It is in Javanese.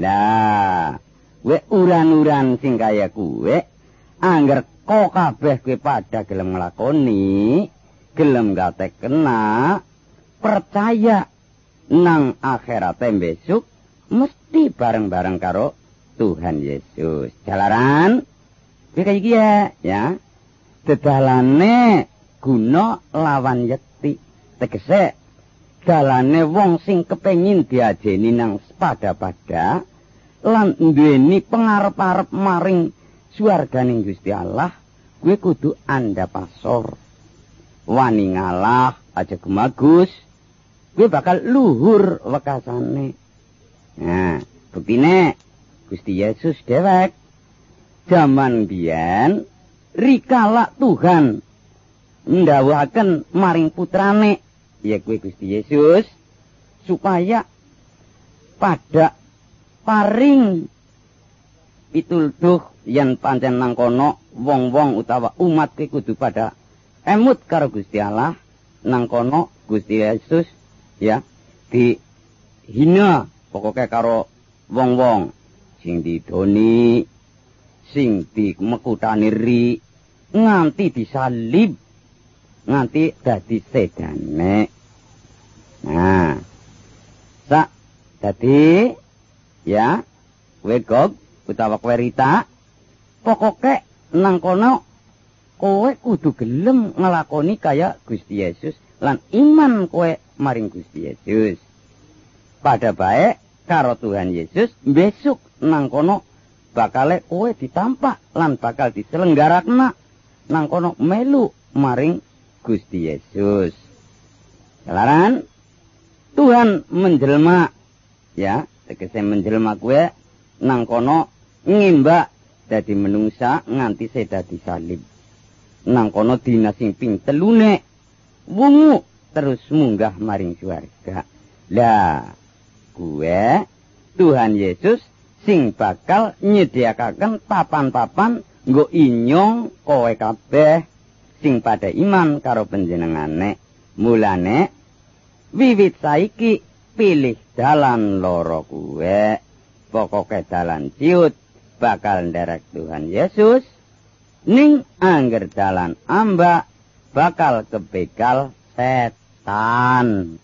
Lah, we uran-uran sing kaya kuwe angger kok kabeh kowe pada gelem nglakoni, gelem gate kena, percaya nang akhirat besok mesti bareng-bareng karo Tuhan Yesus. Jalaran kowe kaya iki ya, ya. Dedalane guna lawan yekti. Tegese dalane wong sing kepengin diajeni nang pada-pada lan duweni pengarep-arep maring swarganing Gusti Allah kuwi kudu anda pasor wani ngalah aja gemagus kuwi bakal luhur wekasane. Nah buktine Gusti Yesus dewek jaman biyen rikala Tuhan ndawuhaken maring putrane ya kuwi Gusti Yesus supaya pada paring pitulduh yen pancen nang kono wong-wong utawa umat kudu pada emut karo Gusti Allah nang kono Gusti Yesus ya di hina pokoke karo wong-wong sing didoni sing di mekutani ri nganti disalib nganti dadi sedane. Nah sak dadi ya wegog utawa kowe rita pokoke nang kono kowe kudu gelem nglakoni kaya Gusti Yesus lan iman kowe maring Gusti Yesus. Pada baik karo Tuhan Yesus besok nang kono bakale kowe ditampak lan bakal diselenggarakna nang kono melu maring Gusti Yesus. Jalaran Tuhan menjelma ya tegese menjelma kue nang kono ngimbak dadi menungsa nganti seda disalib nang kono dina sing ping telune wungu terus munggah maring swarga. Lah kue Tuhan Yesus sing bakal nyediakaken papan-papan nggo inyong kowe kabeh sing pada iman karo panjenengane mulane wiwit saiki pilih dalan loro kuwe. Pokoke dalan ciut bakal nderek Tuhan Yesus. Ning angger dalan amba bakal kebegal setan